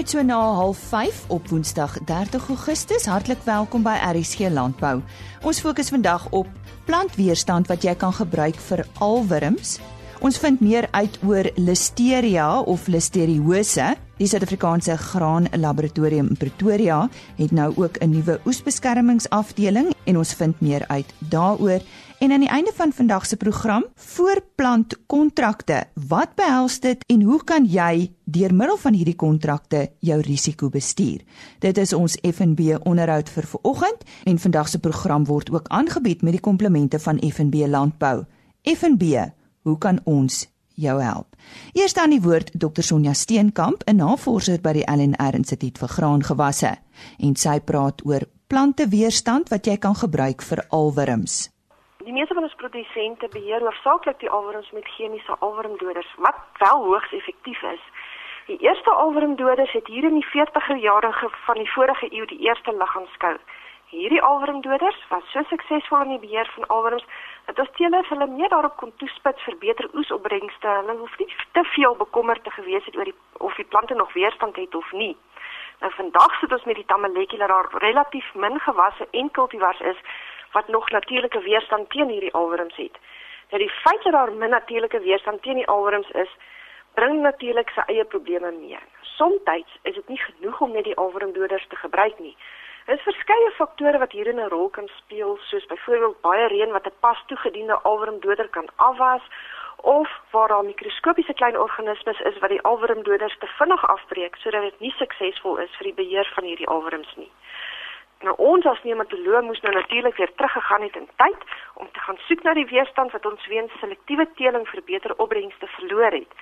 net so na 05:30 op Woensdag 30 Augustus. Hartlik welkom by RSG Landbou. Ons fokus vandag op plantweerstand wat jy kan gebruik vir alwurms. Ons vind meer uit oor Listeria of Listeriose. Die Suid-Afrikaanse Graan Laboratorium in Pretoria het nou ook 'n nuwe oesbeskermingsafdeling en ons vind meer uit daaroor. En aan die einde van vandag se program, voorplant kontrakte. Wat behels dit en hoe kan jy deur middel van hierdie kontrakte jou risiko bestuur? Dit is ons FNB onderhoud vir vanoggend en vandag se program word ook aangebied met die komplemente van FNB Landbou. FNB, hoe kan ons jou help? Eers dan die woord Dr Sonja Steenkamp, 'n navorser by die LNR Instituut vir Graangewasse, en sy praat oor planteweerstand wat jy kan gebruik vir alwurms. Die meeste van ons produsente beheer hoofsaaklik die alwurms met chemiese alwurmdoders wat wel hoogs effektief is. Die eerste alwurmdoders het hier in die 40er jare van die vorige eeu die eerste lig aanskou. Hierdie alwurmdoders was so suksesvol in die beheer van alwurms dat ons teelers hulle meer daarop kon toespits vir beter oesopbrengste. Hulle hoef nie te veel bekommerd te gewees het oor die of die plante nog weerstand het of nie. Nou vandag sit ons met die tamaletjie dat daar relatief min gewasse en kultivars is wat nog natuurlike weerstand teen hierdie alwurms het. Dat die feit dat daar min natuurlike weerstand teen die alwurms is, bring natuurlik sy eie probleme mee. Somstyds is dit nie genoeg om net die alwurmdoders te gebruik nie. Daar is verskeie faktore wat hier 'n rol kan speel, soos byvoorbeeld baie reën wat 'n pas toegediende alwurmdoder kan afwas of waar daar mikroskopiese klein organismes is wat die alwurmdoders te vinnig afbreek sodat dit nie suksesvol is vir die beheer van hierdie alwurms nie. Nou ons as nematoloog moes nou natuurlik weer teruggegaan het in tyd om te gaan soek na die weerstand wat ons weens selektiewe teeling vir beter opbrengste verloor het.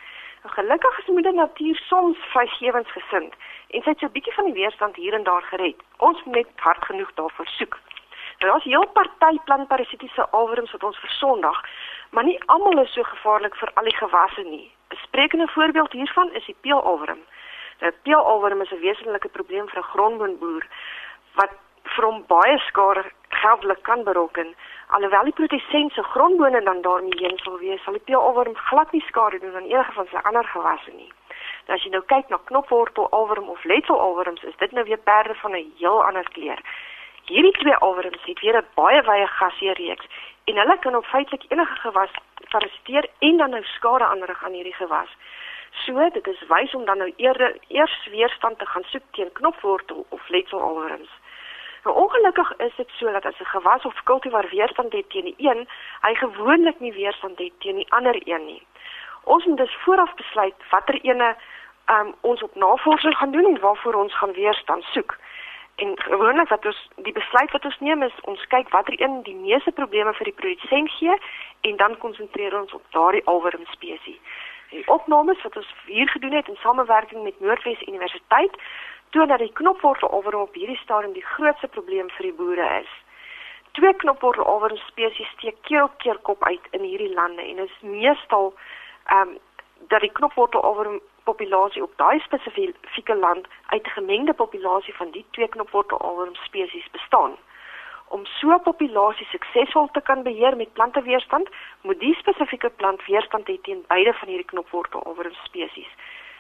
Nou gelukkig is moeder natuur soms vrygewens gesind en sy het so 'n bietjie van die weerstand hier en daar gered. Ons moet net hard genoeg daarvoor soek. Nou daar's heel party plantparasitiese alwurms wat ons versondag, maar nie almal is so gevaarlik vir al die gewasse nie. 'n Sprekende voorbeeld hiervan is die peelalwurm. Nou peelalwurm is 'n wesenlike probleem vir 'n grondboonboer wat vir hom baie skade geldelik kan berokken. Alhoewel die produsent se grondbone dan daarmee heen sal wees, sal die peelalworm glad nie skade doen aan enige van sy ander gewasse nie. Nou as jy nou kyk na knopwortel alworm of letselalworms, is dit nou weer perde van 'n heel ander kleur. Hierdie twee alworms het weer 'n baie wye gasheerreeks en hulle kan op feitelik enige gewas parasiteer en dan nou skade aanrig aan hierdie gewas. So, dit is wys om dan nou eerder eers weerstand te gaan soek teen knopwortel of letselalworms. Nou ongelukkig is dit so dat as 'n gewas of kultivar weerstand het teen die een, hy gewoonlik nie weerstand het teen die ander een nie. Ons moet dus vooraf besluit watter ene um, ons op navorsing gaan doen en waarvoor ons gaan weerstand soek. En gewoonlik wat ons die besluit wat ons neem is ons kyk watter een die meeste probleme vir die produsent gee en dan konsentreer ons op daardie alwurm spesies. Die opnames wat ons hier gedoen het in samewerking met Noordwes Universiteit toon dat die knopwortelowering op hierdie stadium die grootste probleem vir die boere is. Twee knopwortelowering spesies steek keer op keer kop uit in hierdie lande en is meestal ehm um, dat die knopwortelowering populasie op daai spesifieke land uit 'n gemengde populasie van die twee knopwortelowering spesies bestaan. Om so 'n populasie suksesvol te kan beheer met planteweerstand, moet die spesifieke plant weerstand hê teen beide van hierdie knopwortelowering spesies.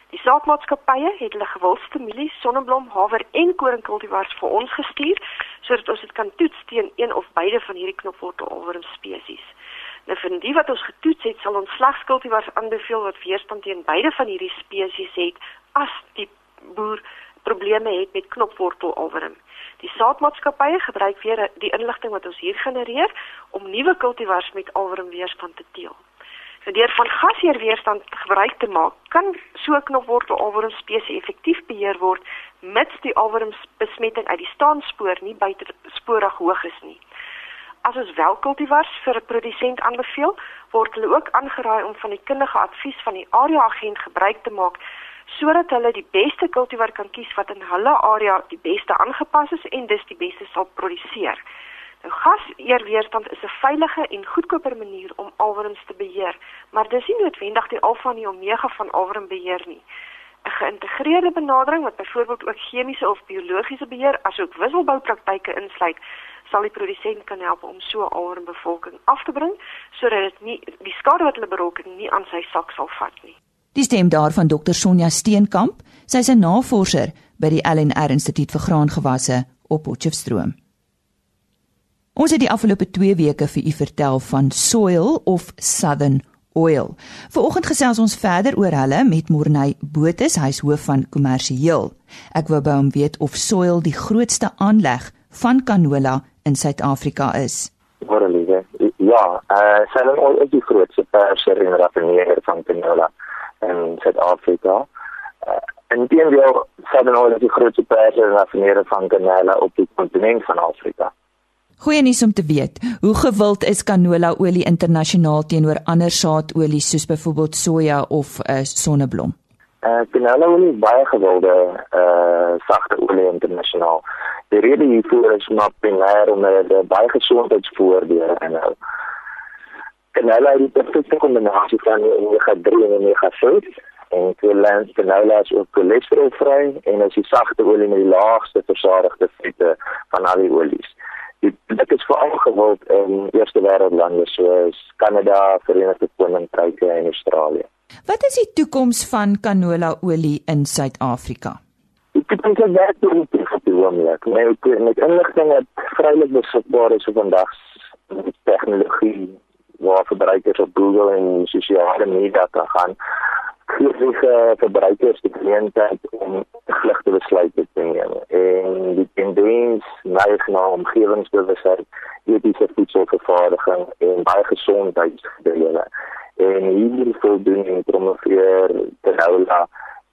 Die saadmaatskappye het hulle gewildste mielies, sonneblom, haver en koringkultivars vir ons gestuur sodat ons dit kan toets teen een of beide van hierdie knopwortelworm spesies. Nou vir die wat ons getoets het, sal ons slegs kultivars aanbeveel wat weerstand teen beide van hierdie spesies het as die boer probleme het met knopwortelworm. Die saadmaatskappye gebruik weer die inligting wat ons hier genereer om nuwe kultivars met alworm weerstand te teel. Deur van gasheerweerstand gebruik te maak, kan so knopwortel alworm spesies effektief beheer word mits die alwormsbesmetting uit die staanspoor nie buitensporig hoog is nie. As ons wel kultivars vir 'n produsent aanbeveel, word hulle ook aangeraai om van die kundige advies van die area agent gebruik te maak sodat hulle die beste kultivar kan kies wat in hulle area die beste aangepas is en dus die beste sal produseer. Gaseerweerstand is 'n veilige en goedkoper manier om alwurms te beheer, maar dis nie noodwendig die alfa en omega van alwurmbeheer nie. 'n Geïntegreerde benadering wat byvoorbeeld ook chemiese of biologiese beheer asook wisselboupraktyke insluit, sal die produsent kan help om so 'n alwurmbevolking af te bring sodat dit nie die skade wat hulle berokken nie aan sy sak sal vat nie. Die stem daarvan Dr Sonja Steenkamp. Sy's 'n navorser by die LNR Instituut vir Graangewasse op Potchefstroom. Ons het die afgelope 2 weke vir u vertel van Soil of Southern Oil. Vanoggend gesels ons verder oor hulle met Morney Botus, hy's hoof van kommersieel. Ek wou by hom weet of Soil die grootste aanleg van canola in Suid-Afrika is. Goeiemôre. Ja, eh uh, Southern Oil is die grootste perser en raffineerder van canola in Suid-Afrika. Uh, en teenoor Southern Oil is die grootste perser en raffineerder van canola op die kontinent van Afrika. Goeie nuus om te weet. Hoe gewild is canola olie internasionaal teenoor ander saadolies soos byvoorbeeld soja of uh, sonneblom? Uh, canola olie is baie gewilde uh sagte olie internasionaal. Die rede hiervoor is maar primêr omdat dit baie gesondheidsvoordele inhou. Canola het die perfekte kombinasie van omega-3 en omega-6 en tweelens canola is ook cholesterolvry en is die sagte olie met die laagste versadigde vette van al die olies dit is veral gewild in eerste wêreldlande soos Kanada, Verenigde Koninkryk en Australië. Wat is die toekoms van canola olie in Suid-Afrika? Ek dink dit werk nie op die oomblik. Met met inligting wat vrylik beskikbaar is vandag met tegnologie waar verbruikers op Google en sosiale media kan gaan gee verbruikers die geleentheid om gligte besluite te neem en die tendens neig na omgewingsbewustheid, etiese voedselvervaardiging en baie gesondheidsdele. En hier voldoen en promoveer Canola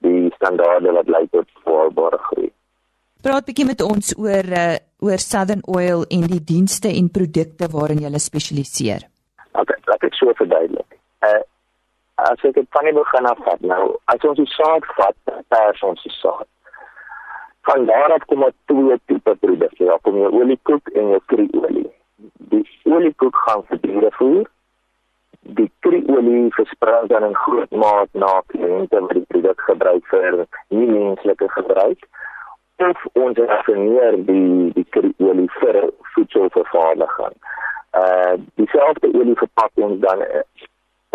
die standaarde wat lei tot volhoubare groei. Praat bietjie met ons oor uh, oor Southern Oil en die dienste en produkte waarin jy spesialiseer. Okay, laat ek so verduidelik. Uh, as ek dit van die begin af vat nou as ons die saad vat pers ons die saad. Van daar af kom dit twee tipe produkte daar kom jou oliekoek en jou kriolie. Die oliekoek gaan vir diere voer die kriolie versprei dan in groot maat na kliënte wat die produk gebruik vir nie menslike gebruik. Of ons raffineer die die kriolie vir voedselvervaardiging. Uh dieselfde olie verpak ons dan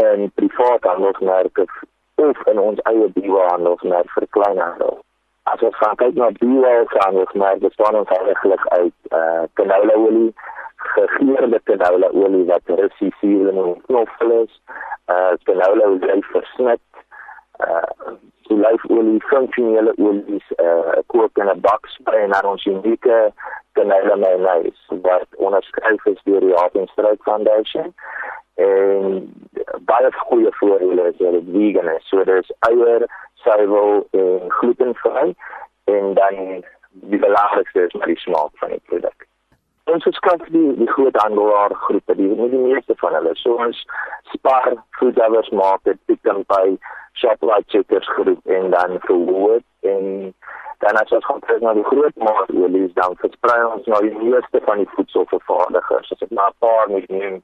in private handelsmerke of in ons eie biohandelsmerk vir kleinhandel. As ons gaan kyk na biohandelsmerke, bestaan ons eintlik uit eh uh, canola olie, gegeurde canola olie wat resisiewe en knoffel is, eh uh, canola olie versnit, eh uh, olyfolie, funksionele olies, eh uh, kook in 'n bak sprei en dan ons unieke canola mayonnaise wat onderskryf is deur die Hartenstryk Foundation en baie goeie voordele is dat dit vegan is. So dis eier, suiwel en glutenvry en dan die belangrikste is die smaak van die produk. Ons skaf die die groot handelaar groepe, die nie die meeste van hulle. So ons Spar, Food Lovers Market, Pick n Pay, Shoprite Checkers groep en dan Woolworths en dan as ons gaan kyk na die groot maatolies dan versprei ons nou die meeste van die voedselvervaardigers. As ek maar 'n paar moet neem,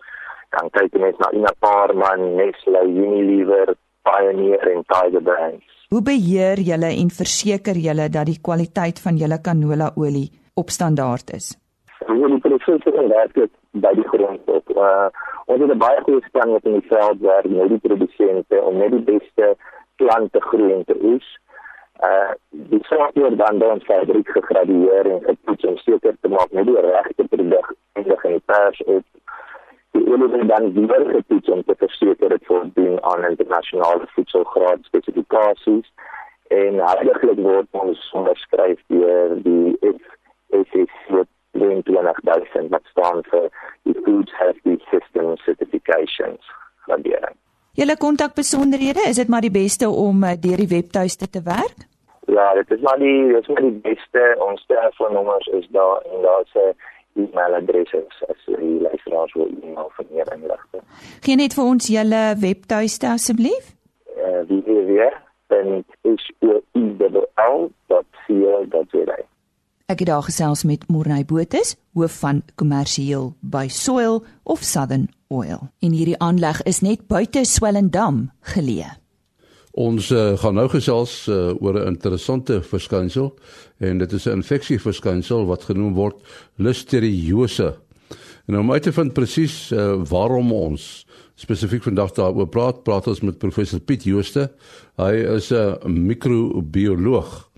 dan kyk jy net na Inaparman, Nestle, Unilever, Pioneer en Tiger Brands. Hoe beheer julle en verseker julle dat die kwaliteit van julle canola olie op standaard is? Ons het presies gewerk by die grond op. Uh, ons het 'n baie goeie span wat in die veld werk met die produsente om net die beste plante groei te oes. Uh die software dan dan fabriek gegradueer en getoets om seker te maak net die regte produk in die pers op die olie word dan weer getoets om te verseker dit voldoen aan internasionale voedselgraad spesifikasies en heiliglik word ons onderskryf deur die FSC 22000 wat staan vir die Food Safety System Certifications waardering. Julle kontakbesonderhede, is dit maar die beste om uh, deur die webtuiste te werk? Ja, dit is maar die dit is maar die beste. Ons telefoonnommers is daar en daar's 'n uh, e-mailadresse as die luisteraars wil e-mail vir meer inligting. Geen net vir ons julle webtuiste asseblief? Eh uh, www.soil.co.za. Ek het daar gesels met Morney Botus, hoof van kommersieel by Soil of Southern Oil. En hierdie aanleg is net buite Swellendam geleë. Ons uh, gaan nou gesels uh, oor 'n interessante verskynsel en dit is 'n infeksieverskynsel wat genoem word listeriose. En om uit te vind presies uh, waarom ons spesifiek vandag daaroor praat. Praat ons met professor Piet Jooste. Hy is 'n microbioloog.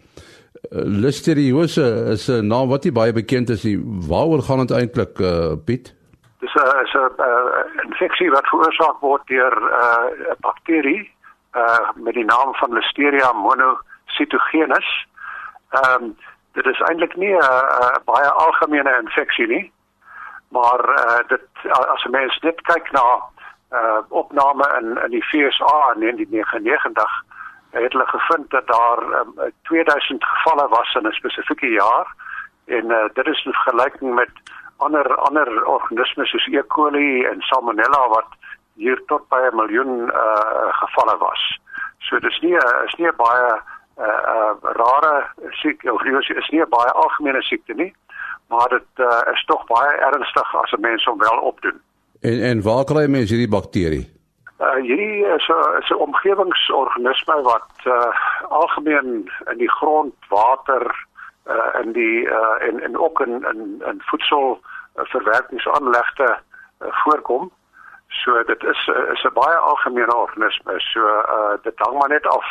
Eh, Listeriose is 'n naam wat nie baie bekend is nie. Waaroor gaan dit eintlik, uh, Piet? Dis 'n uh, infeksie wat veroorsaak word deur 'n uh, bakterie uh, met die naam van Listeria monocytogenes. Ehm um, dit is eintlik nie 'n uh, uh, baie algemene infeksie nie. Maar uh, dit as 'n mens net kyk na uh opname in in die FSA in 1999 het hulle gevind dat daar um, 2000 gevalle was in 'n spesifieke jaar en uh, dit is in vergelyking met ander ander organismes soos E. coli en Salmonella wat hier tot by 'n miljoen uh gevalle was. So dis nie is nie baie uh, uh rare siekte of is nie baie algemene siekte nie, maar dit uh, is tog baie ernstig as 'n mens hom wel opdoen. En en waar kry mense hierdie bakterie? Uh, hierdie is 'n is 'n omgewingsorganisme wat uh, algemeen in die grond, water uh, in die uh, en en ook in in in voedsel uh, uh, voorkom. So dit is uh, is 'n baie algemene organisme. So uh, dit hang maar net af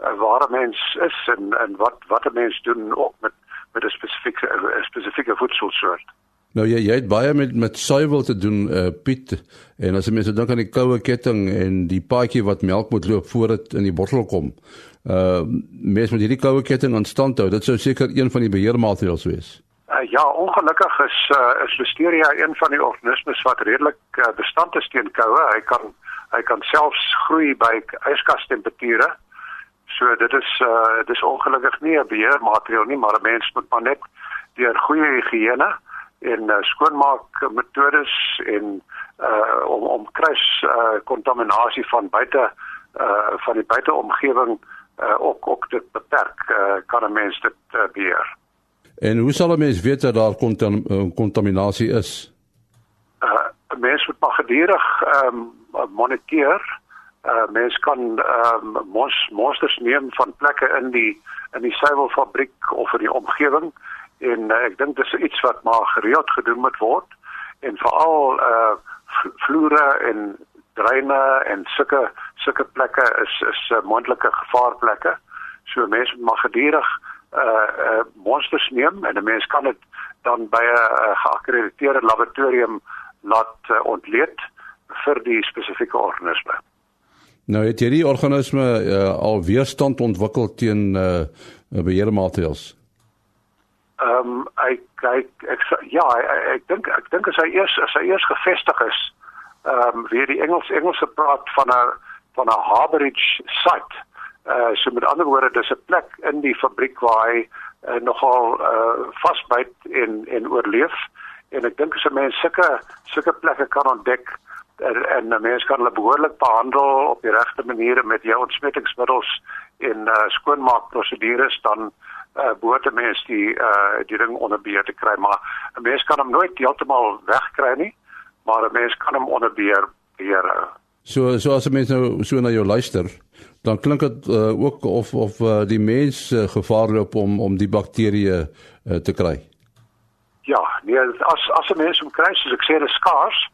uh, waar 'n mens is en en wat wat 'n mens doen ook met met 'n spesifieke 'n spesifieke voedselsoort. Nou jy jy het baie met met suiwel te doen uh, Piet en as jy mense dink aan die koue ketting en die paadjie wat melk moet loop voor dit in die bottel kom. Uh mense met hierdie koue ketting aan stand hou, dit sou seker een van die beheermaatreëls wees. Uh, ja, ongelukkig is uh, is Listeria een van die organismes wat redelik uh, bestand is teen koue. Hy kan hy kan selfs groei by yskastemperature. So dit is uh dis ongelukkig nie 'n beheermaatreël nie, maar 'n mens moet maar net deur goeie higiëne en uh, skoonmaak metodes en uh om om kruis uh kontaminasie van buite uh van die buiteomgewing uh ook ook dit beperk uh, kan 'n mens dit uh, beheer. En hoe sal 'n mens weet dat daar kontam kontaminasie is? Uh 'n mens moet maar gedurig ehm um, moniteer. Uh mens kan ehm um, mos monsters neem van plekke in die in die suiwelfabriek of in die omgewing en uh, ek dink dis iets wat maar gereeld gedoen moet word en veral uh vloere en dreine en sulke sulke plekke is is uh, moontlike gevaarplekke. So mense moet maar gedurig uh uh monsters neem en 'n mens kan dit dan by 'n uh, geakkrediteerde laboratorium laat uh, ontleed vir die spesifieke organisme. Nou het hierdie organisme uh, al weerstand ontwikkel teen uh beheermaatreëls. Ehm um, ek kyk ek, ja ek, ek dink ek dink as hy eers as hy eers gevestig is ehm um, weer die Engels Engelse praat van 'n van 'n harborage site. Uh, so met ander woorde dis 'n plek in die fabriek waar hy uh, nogal uh, vasbyt en en oorleef en ek dink as 'n mens sulke sulke plekke kan ontdek en, en 'n mens kan hulle behoorlik behandel op die regte maniere met jou ontsmettingsmiddels en uh, skoonmaakprosedures dan uh behoort 'n mens die uh die ding onder beheer te kry maar 'n mens kan hom nooit heeltemal wegkry nie maar 'n mens kan hom onder beheer beheer hou. So so as 'n mens nou so na jou luister dan klink dit uh, ook of of uh, die mens uh, gevaar loop om om die bakterieë uh, te kry. Ja, nee as as 'n mens hom kry soos ek sê is skaars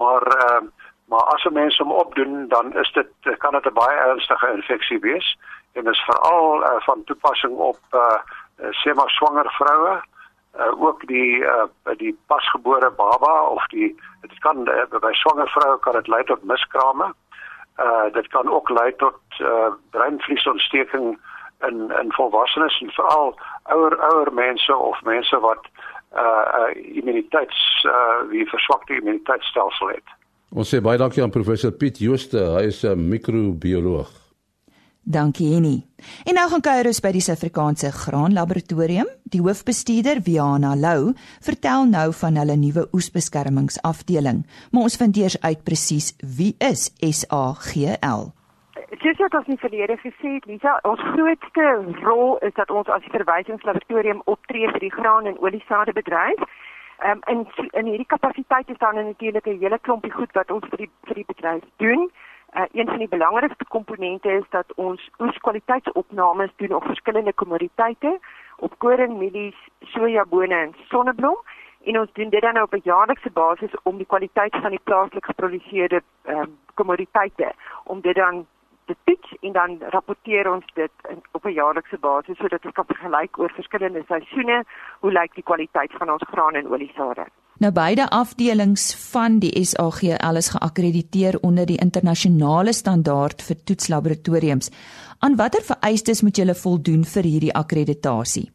maar uh maar as 'n mens hom opdoen dan is dit kan dit 'n baie ernstige infeksie wees en is veral uh, van toepassing op uh, sê maar swanger vroue uh, ook die uh, die pasgebore baba of die dit kan uh, by swanger vroue kan dit lei tot miskrame. Uh dit kan ook lei tot uh breinvliesontsteking in in volwassenes en veral ouer ouer mense of mense wat uh, uh immuniteits uh wie verswakte immuniteitsstelsel het. Ons sê baie dankie aan professor Piet Jooste, hy is 'n microbioloog. Dankie Henny. En nou gaan kuier ons by die Suid-Afrikaanse Graanlaboratorium. Die hoofbestuurder, Viana Lou, vertel nou van hulle nuwe oesbeskermingsafdeling, maar ons vind eers uit presies wie is SAGL. Soos wat ons in verlede gesê het, Lisa, ons grootste rol is dat ons as verwysingslaboratorium optree vir die graan en oliesade bedryf. Ehm um, in in hierdie kapasiteit is daar natuurlik 'n hele klompie goed wat ons vir die vir die bedryf doen. Uh, een van die belangrikste komponente is dat ons oeskwaliteitsopnames doen op verskillende kommoditeite, op koring, mielies, sojabone en sonneblom en ons doen dit dan nou op 'n jaarlikse basis om die kwaliteit van die plaaslik geproduseerde um, kommoditeite om dit dan te toets en dan rapporteer ons dit in, op 'n jaarlikse basis sodat ons kan vergelyk oor verskillende seisoene hoe lyk die kwaliteit van ons graan en oliesade. Nou beide afdelings van die SAGL is geakkrediteer onder die internasionale standaard vir toetslaboratoriums. Aan watter vereistes moet julle voldoen vir hierdie akkreditasie?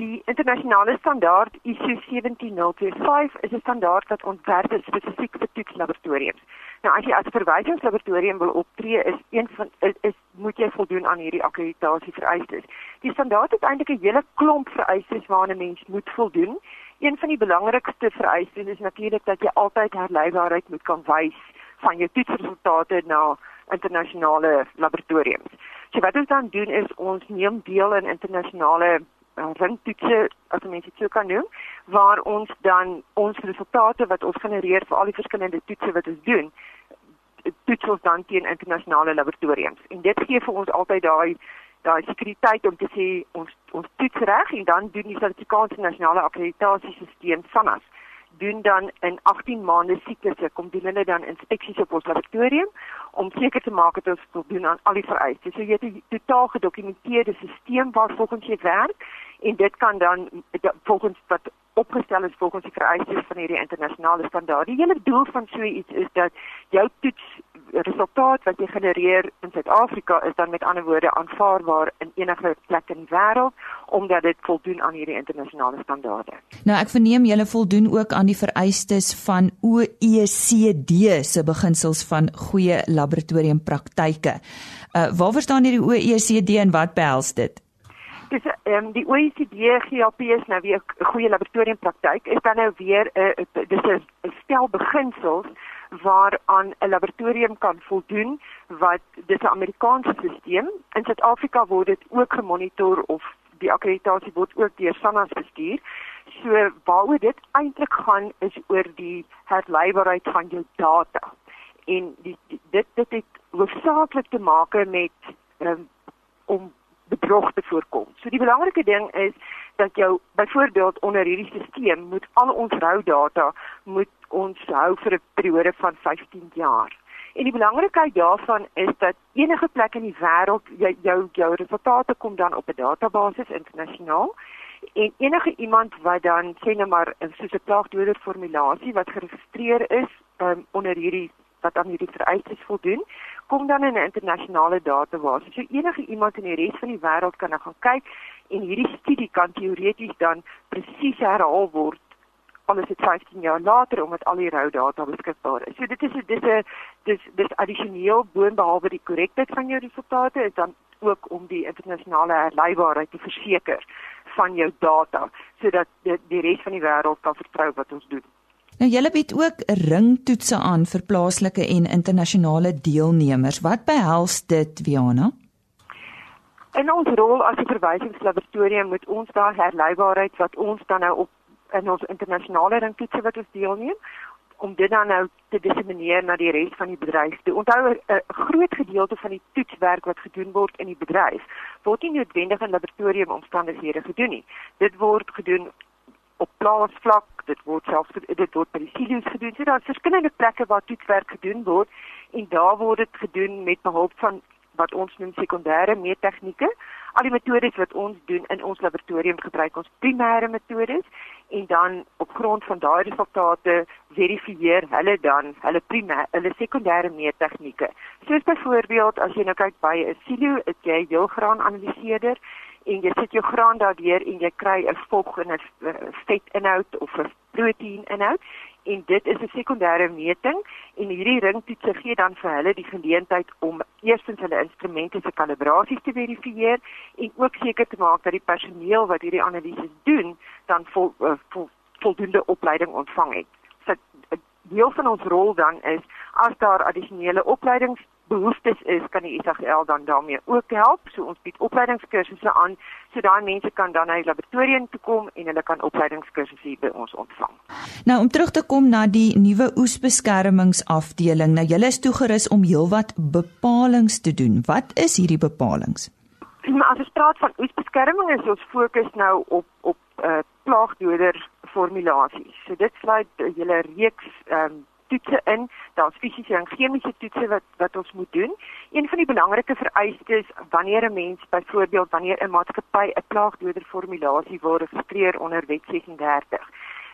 Die internasionale standaard ISO 17025 is 'n standaard wat ontwerp is spesifiek vir toetslaboratoriums. Nou as jy as verwysingslaboratorium wil optree, is een van is, is moet jy voldoen aan hierdie akkreditasie vereistes. Die standaard het eintlik 'n hele klomp vereistes waaraan 'n mens moet voldoen. Een van die belangrikste vereistes is natuurlik dat jy altyd herleibaarheid moet kan wys van jou toetsresultate na internasionale laboratoriums. So wat ons dan doen is ons neem deel in internasionale uh, ringtoetse as mense dit sou kan noem waar ons dan ons resultate wat ons genereer vir al die verskillende toetse wat ons doen toets ons dan teen internasionale laboratoriums en dit gee vir ons altyd daai daai sekuriteit om te sê ons ons toets reg en dan doen die Suid-Afrikaanse nasionale akkreditasiesisteem SANAS doen dan in 18 maande siklusse kom doen hulle dan inspeksies op ons laboratorium om seker te maak dat ons voldoen aan al die vereistes. So jy het 'n totaal gedokumenteerde stelsel waar volgens jy werk en dit kan dan volgens wat opgestel is volgens die vereistes van hierdie internasionale standaarde. Die hele doel van so iets is dat jou toets resultaat wat jy genereer in Suid-Afrika is dan met ander woorde aanvaarbaar in enige plek in die wêreld omdat dit voldoen aan hierdie internasionale standaarde. Nou ek verneem julle voldoen ook aan die vereistes van OECD se beginsels van goeie laboratoriumpraktyke. Uh waar verstaan hierdie OECD en wat behels dit? Dis ehm um, die OECD GLP is nou weer 'n goeie laboratoriumpraktyk. Is dan nou weer 'n uh, dis 'n stel beginsels waaraan 'n laboratorium kan voldoen wat dis 'n Amerikaanse stelsel. In Suid-Afrika word dit ook gemonitor of die akkreditasie word ook deur SANAS bestuur. So waaroor dit eintlik gaan is oor die herleibaarheid van jou data. En die, die dit dit het hoofsaaklik te maak met um, om bedrog te voorkom. So die belangrike ding is dat jou byvoorbeeld onder hierdie stelsel moet al ons rou data moet ons hou vir 'n periode van 15 jaar. En die belangrikheid daarvan is dat enige plek in die wêreld jou, jou jou resultate kom dan op 'n database internasionaal en enige iemand wat dan sê net maar soos 'n plaagdoder formulasie wat geregistreer is um, onder hierdie wat aan hierdie vereistes voldoen, kom dan in 'n internasionale database. So enige iemand in die res van die wêreld kan dan gaan kyk en hierdie studie kan teoreties dan presies herhaal word alles het 15 jaar later omdat al die rou data beskikbaar is. So dit is dit is 'n dis dis addisioneel boonbehalwe die korrektheid van jou resultate is dan ook om die internasionale herleibaarheid te verseker van jou data sodat die, die res van die wêreld kan vertrou wat ons doen. Nou julle bied ook ringtoetse aan vir plaaslike en internasionale deelnemers. Wat behels dit, Viana? In ons rol as 'n verwysingslaboratorium moet ons daar herleibaarheid wat ons dan nou op in ons internasionale ringtoetse wat ons deelneem om dit dan nou te dissemineer na die res van die bedryf. Onthou 'n groot gedeelte van die toetswerk wat gedoen word in die bedryf word nie noodwendig in laboratoriumomstandighede gedoen nie. Dit word gedoen op plaasvlak, dit word selfs dit word by die silo's gedoen. So daar is verskillende plekke waar toetswerk gedoen word en daar word dit gedoen met behulp van wat ons noem sekondêre meettegnieke. Al die metodes wat ons doen in ons laboratorium gebruik ons primêre metodes en dan op grond van daai resultate verifieer hulle dan hulle primêre hulle sekondêre meettegnieke. Soos byvoorbeeld as jy nou kyk by 'n silo, het jy jou graan analiseerder en jy sit jou graan daardeur en jy kry 'n vog en 'n vetinhoud of 'n proteïninhoud en dit is 'n sekondêre meting en hierdie ringtoetse gee dan vir hulle die geleentheid om eerstens hulle instrumente se kalibrasies te verifieer en ook seker te maak dat die personeel wat hierdie analises doen dan vol, uh, vol voldoende opleiding ontvang het. So 'n deel van ons rol dan is as daar addisionele opleidings behoeftes is, kan die SAGL dan daarmee ook help. So ons bied opleidingskursusse aan so daai mense kan dan na die laboratorium toe kom en hulle kan opleidingskursusse by ons ontvang. Nou om terug te kom na die nuwe oesbeskermingsafdeling. Nou julle is toegerus om heelwat bepalinge te doen. Wat is hierdie bepalinge? As ons praat van oesbeskerming is ons fokus nou op op uh, plaagdoders formulasie. So dit sluit 'n hele reeks ehm um, toetse in. Daar's fisiese en chemiese toetse wat wat ons moet doen. Een van die belangrike vereistes wanneer 'n mens byvoorbeeld wanneer 'n maatskappy 'n plaagdoder formulasie wil registreer onder Wet 36,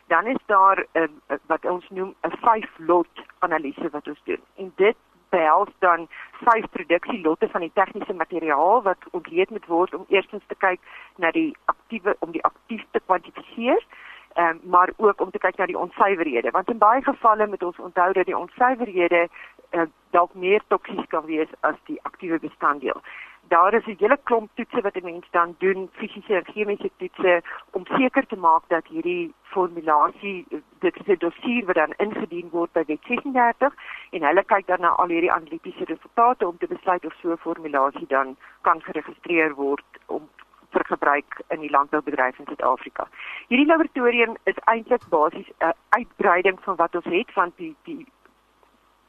dan is daar 'n uh, uh, wat ons noem 'n 5 lot analise wat ons doen. En dit behels dan vyf produksielotte van die tegniese materiaal wat ontleed moet word om eerstens te kyk na die aktiewe om die aktief te kwantifiseer um, maar ook om te kyk na die onsuiverhede want in baie gevalle moet ons onthou dat die onsuiverhede uh, dalk meer toksies kan wees as die aktiewe bestanddeel. Daar is 'n hele klomp toetse wat 'n mens dan doen, fisiese en chemiese toetse om seker te maak dat hierdie formulasie dit is 'n dossier wat dan ingedien word by Wet 36 en hulle kyk dan na al hierdie analitiese resultate om te besluit of so 'n formulasie dan kan geregistreer word om vir gebruik in die landboubedryf in Suid-Afrika. Hierdie laboratorium is eintlik basies 'n uitbreiding van wat ons het van die die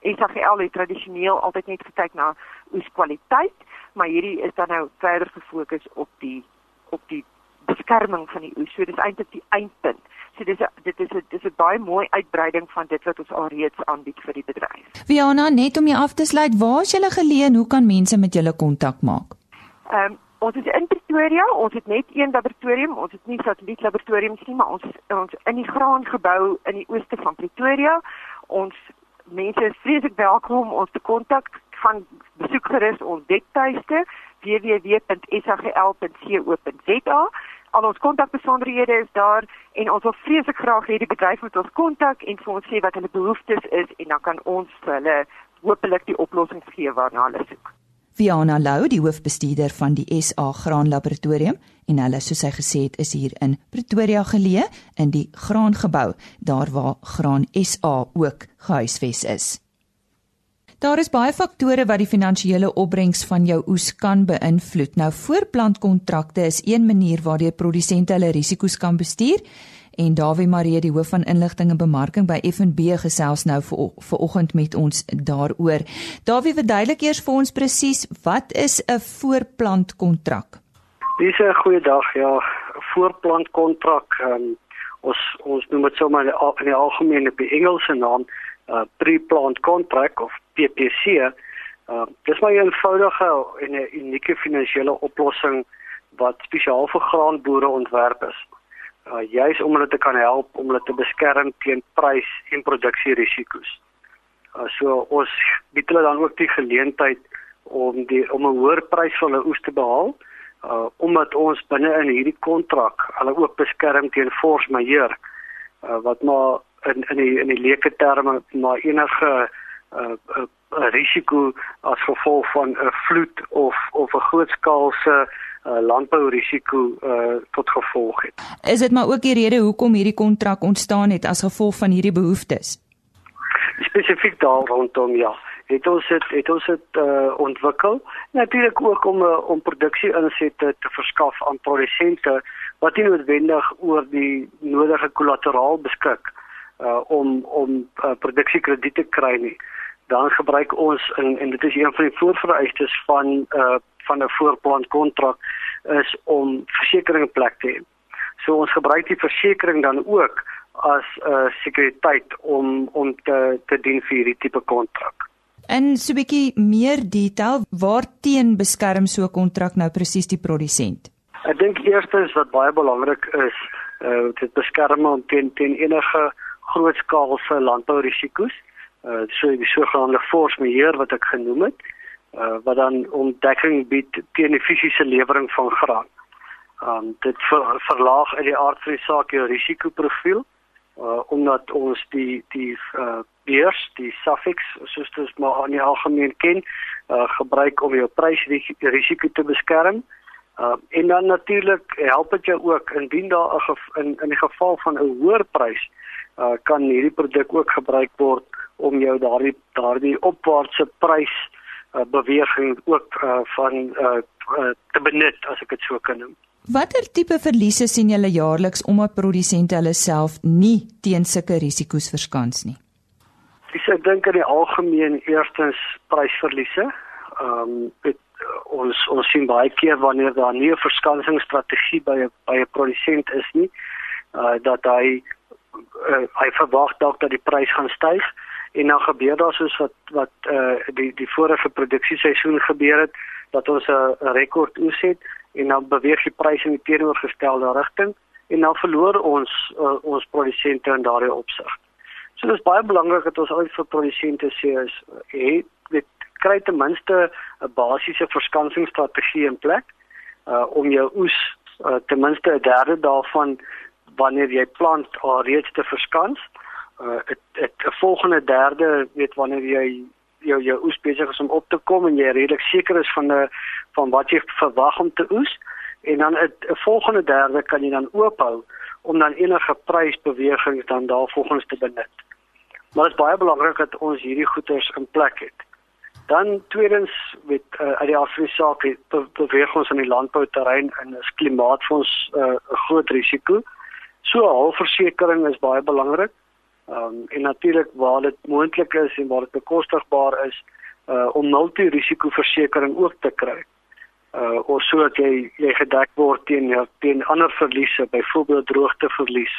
SAGL het tradisioneel altyd net gekyk na oeskwaliteit, maar hierdie is dan nou verder gefokus op die op die beskerming van die oes. So dis eintlik die eindpunt. So dis a, dit is 'n dis 'n baie mooi uitbreiding van dit wat ons alreeds aanbied vir die bedryf. Viana, net om jou af te sluit, waar is julle geleë en hoe kan mense met julle kontak maak? Ehm um, Ons is in Pretoria, ons het net een laboratorium, ons het nie satelliet laboratoriums nie, maar ons ons in die graangebou in die ooste van Pretoria. Ons mense is vreeslik welkom om ons te kontak van besoek gerus ons webtuiste www.sagl.co.za. Al ons kontakbesonderhede is daar en ons wil vreeslik graag hê die bedryf moet ons kontak en vir ons sê wat hulle behoeftes is en dan kan ons vir hulle hopelik die oplossings gee waarna hulle soek. Viana Lou, die hoofbestuurder van die SA Graan Laboratorium en hulle soos hy gesê het is hier in Pretoria geleë in die graangebou, daar waar Graan SA ook gehuisves is. Daar is baie faktore wat die finansiële opbrengs van jou oes kan beïnvloed. Nou voorplantkontrakte is een manier waardeur produsente hulle risiko's kan bestuur en Dawie Marie die hoof van inligting en bemarking by FNB gesels nou vir vanoggend met ons daaroor. Dawie verduidelik eers vir ons presies wat is 'n voorplantkontrak? Dis 'n goeie dag ja, voorplantkontrak. Um, ons ons noem dit sommer in die algemeen op die Engelse naam uh, pre-plant contract of PPC. Uh, dis maar 'n eenvoudige en 'n unieke finansiële oplossing wat spesiaal vir graanboere ontwerp is uh, juis om hulle te kan help om hulle te beskerm teen prys en produksierisiko's. Uh, so ons bied hulle dan ook die geleentheid om die om 'n hoër prys vir hulle oes te behaal uh omdat ons binne in hierdie kontrak hulle ook beskerm teen force majeure uh wat maar in in die in die leuke terme maar enige uh, uh risiko as gevolg van 'n vloed of of 'n grootskaalse uh, landbourisiko uh, tot gevolg het. Is dit maar ook die rede hoekom hierdie kontrak ontstaan het as gevolg van hierdie behoeftes? Spesifiek daar rondom ja. Het ons het, het ons dit uh, ontwikkel natuurlik ook om uh, om produksie insette te verskaf aan produsente wat nie noodwendig oor die nodige kollateraal beskik uh, om om uh, produksiekrediete kry nie dan gebruik ons en en dit is een van die voorvereistes van uh van 'n voorplan kontrak is om versekerings plek te hê. So ons gebruik die versekerings dan ook as 'n uh, sekuriteit om om te te dien vir hierdie tipe kontrak. En so 'n bietjie meer detail, waarteen beskerm so 'n kontrak nou presies die produsent? Ek dink eerstens wat baie belangrik is, uh dit beskerm hom teen teen enige grootskaalse landbourisiko's. Uh so die sogenaamde force majeure wat ek genoem het uh, wat dan ontdekking bied teen die fisiese lewering van graan. Um dit ver, verlaag uit die aard van die saak jou risikoprofiel uh omdat ons die die uh beurs, die suffix soos dit maar aan die algemeen ken, uh gebruik om jou prysrisiko te beskerm. Uh en dan natuurlik help dit jou ook indien daar in in die geval van 'n hoër prys uh kan hierdie produk ook gebruik word om jou daardie daardie opwaartse prys uh uh, beweging ook uh, van uh, uh, te benut as ek dit so kan noem. Watter tipe verliese sien julle jaarliks omdat produsente hulle self nie teen sulke risiko's verskans nie? Ek dink in die algemeen eerstens prysverliese. Ehm um, ons ons sien baie keer wanneer daar nie 'n verskansingsstrategie by by 'n produsent is nie, uh dat hy uh, hy verwag dalk dat die prys gaan styg en dan gebeur daar soos wat wat uh, die die vorige produksieseisoen gebeur het dat ons 'n rekord oes het en dan beweeg die pryse in die teenoorgestelde rigting en dan verloor ons uh, ons produsente in daardie opsig. So dit is baie belangrik dat ons al vir produsente sê is het dit kry ten minste 'n basiese verskansingsstrategie in plek uh, om jou oes uh, ten minste 'n derde daarvan wanneer jy plant al reeds te verskans. Uh, 'n volgende derde weet wanneer jy jou jou oes besig is om op te kom en jy redelik seker is van 'n van wat jy verwag om te oes en dan 'n volgende derde kan jy dan oophou om dan enige prysbewegings dan daarvolgens te benut. Maar dit is baie belangrik dat ons hierdie goederes in plek het. Dan tweedens met uh, uit die afspraak be beweeg ons in die landbouterrein en is klimaatsfonds eh, 'n uh, groot risiko. So 'n halfversekering is baie belangrik. Ehm um, en natuurlik waar dit moontlik is en waar dit bekostigbaar is uh om multirisikoversekering ook te kry. Uh of sodat jy jy gedek word teen teen ander verliese, byvoorbeeld droogteverlies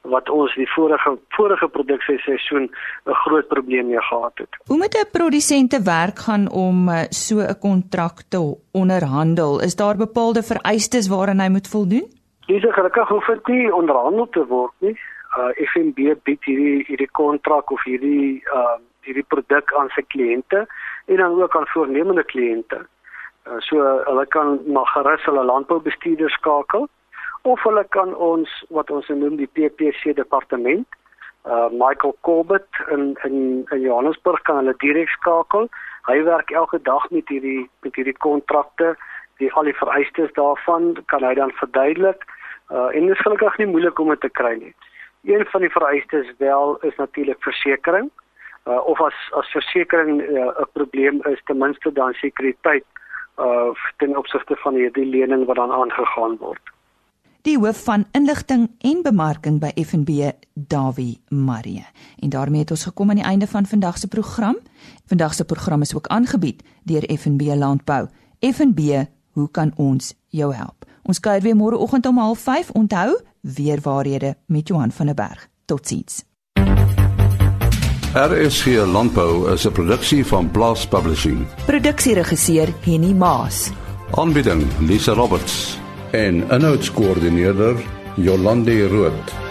wat ons die vorige vorige produksieseisoen 'n groot probleem mee gehad het. Hoe moet 'n produsent te werk gaan om uh, so 'n kontrak te onderhandel? Is daar bepaalde vereistes waaraan hy moet voldoen? Dis gelukkig hoef dit nie onderhandel te word nie uh FNB bied hierdie hierdie kontrak of hierdie uh hierdie produk aan sy kliënte en dan ook aan voornemende kliënte. Uh, so hulle kan maar gerus hulle landboubestuurders skakel of hulle kan ons wat ons noem die PPC departement uh Michael Corbett in in in Johannesburg kan hulle direk skakel. Hy werk elke dag met hierdie met hierdie kontrakte, die al die vereistes daarvan kan hy dan verduidelik. Uh en dit is gelukkig nie moeilik om dit te kry nie. Een van die vereistes wel is natuurlik versekerings. Uh, of as as versekerings uh, 'n uh, probleem is, ten minste dan sekuriteit uh ten opsigte van hierdie lening wat dan aangegaan word. Die hoof van inligting en bemarking by FNB, Dawie Marie. En daarmee het ons gekom aan die einde van vandag se program. Vandag se program is ook aangebied deur FNB Landbou. FNB, hoe kan ons jou help? Ons kuier weer môre oggend om 05:30. Onthou, weer waarhede met Johan van der Berg. Totsiens. RSG Landbou is 'n produksie van Blast Publishing. Produksieregisseur Henny Maas. Aanbieding Lisa Roberts en 'n notas koördineerder Jolande Rooi.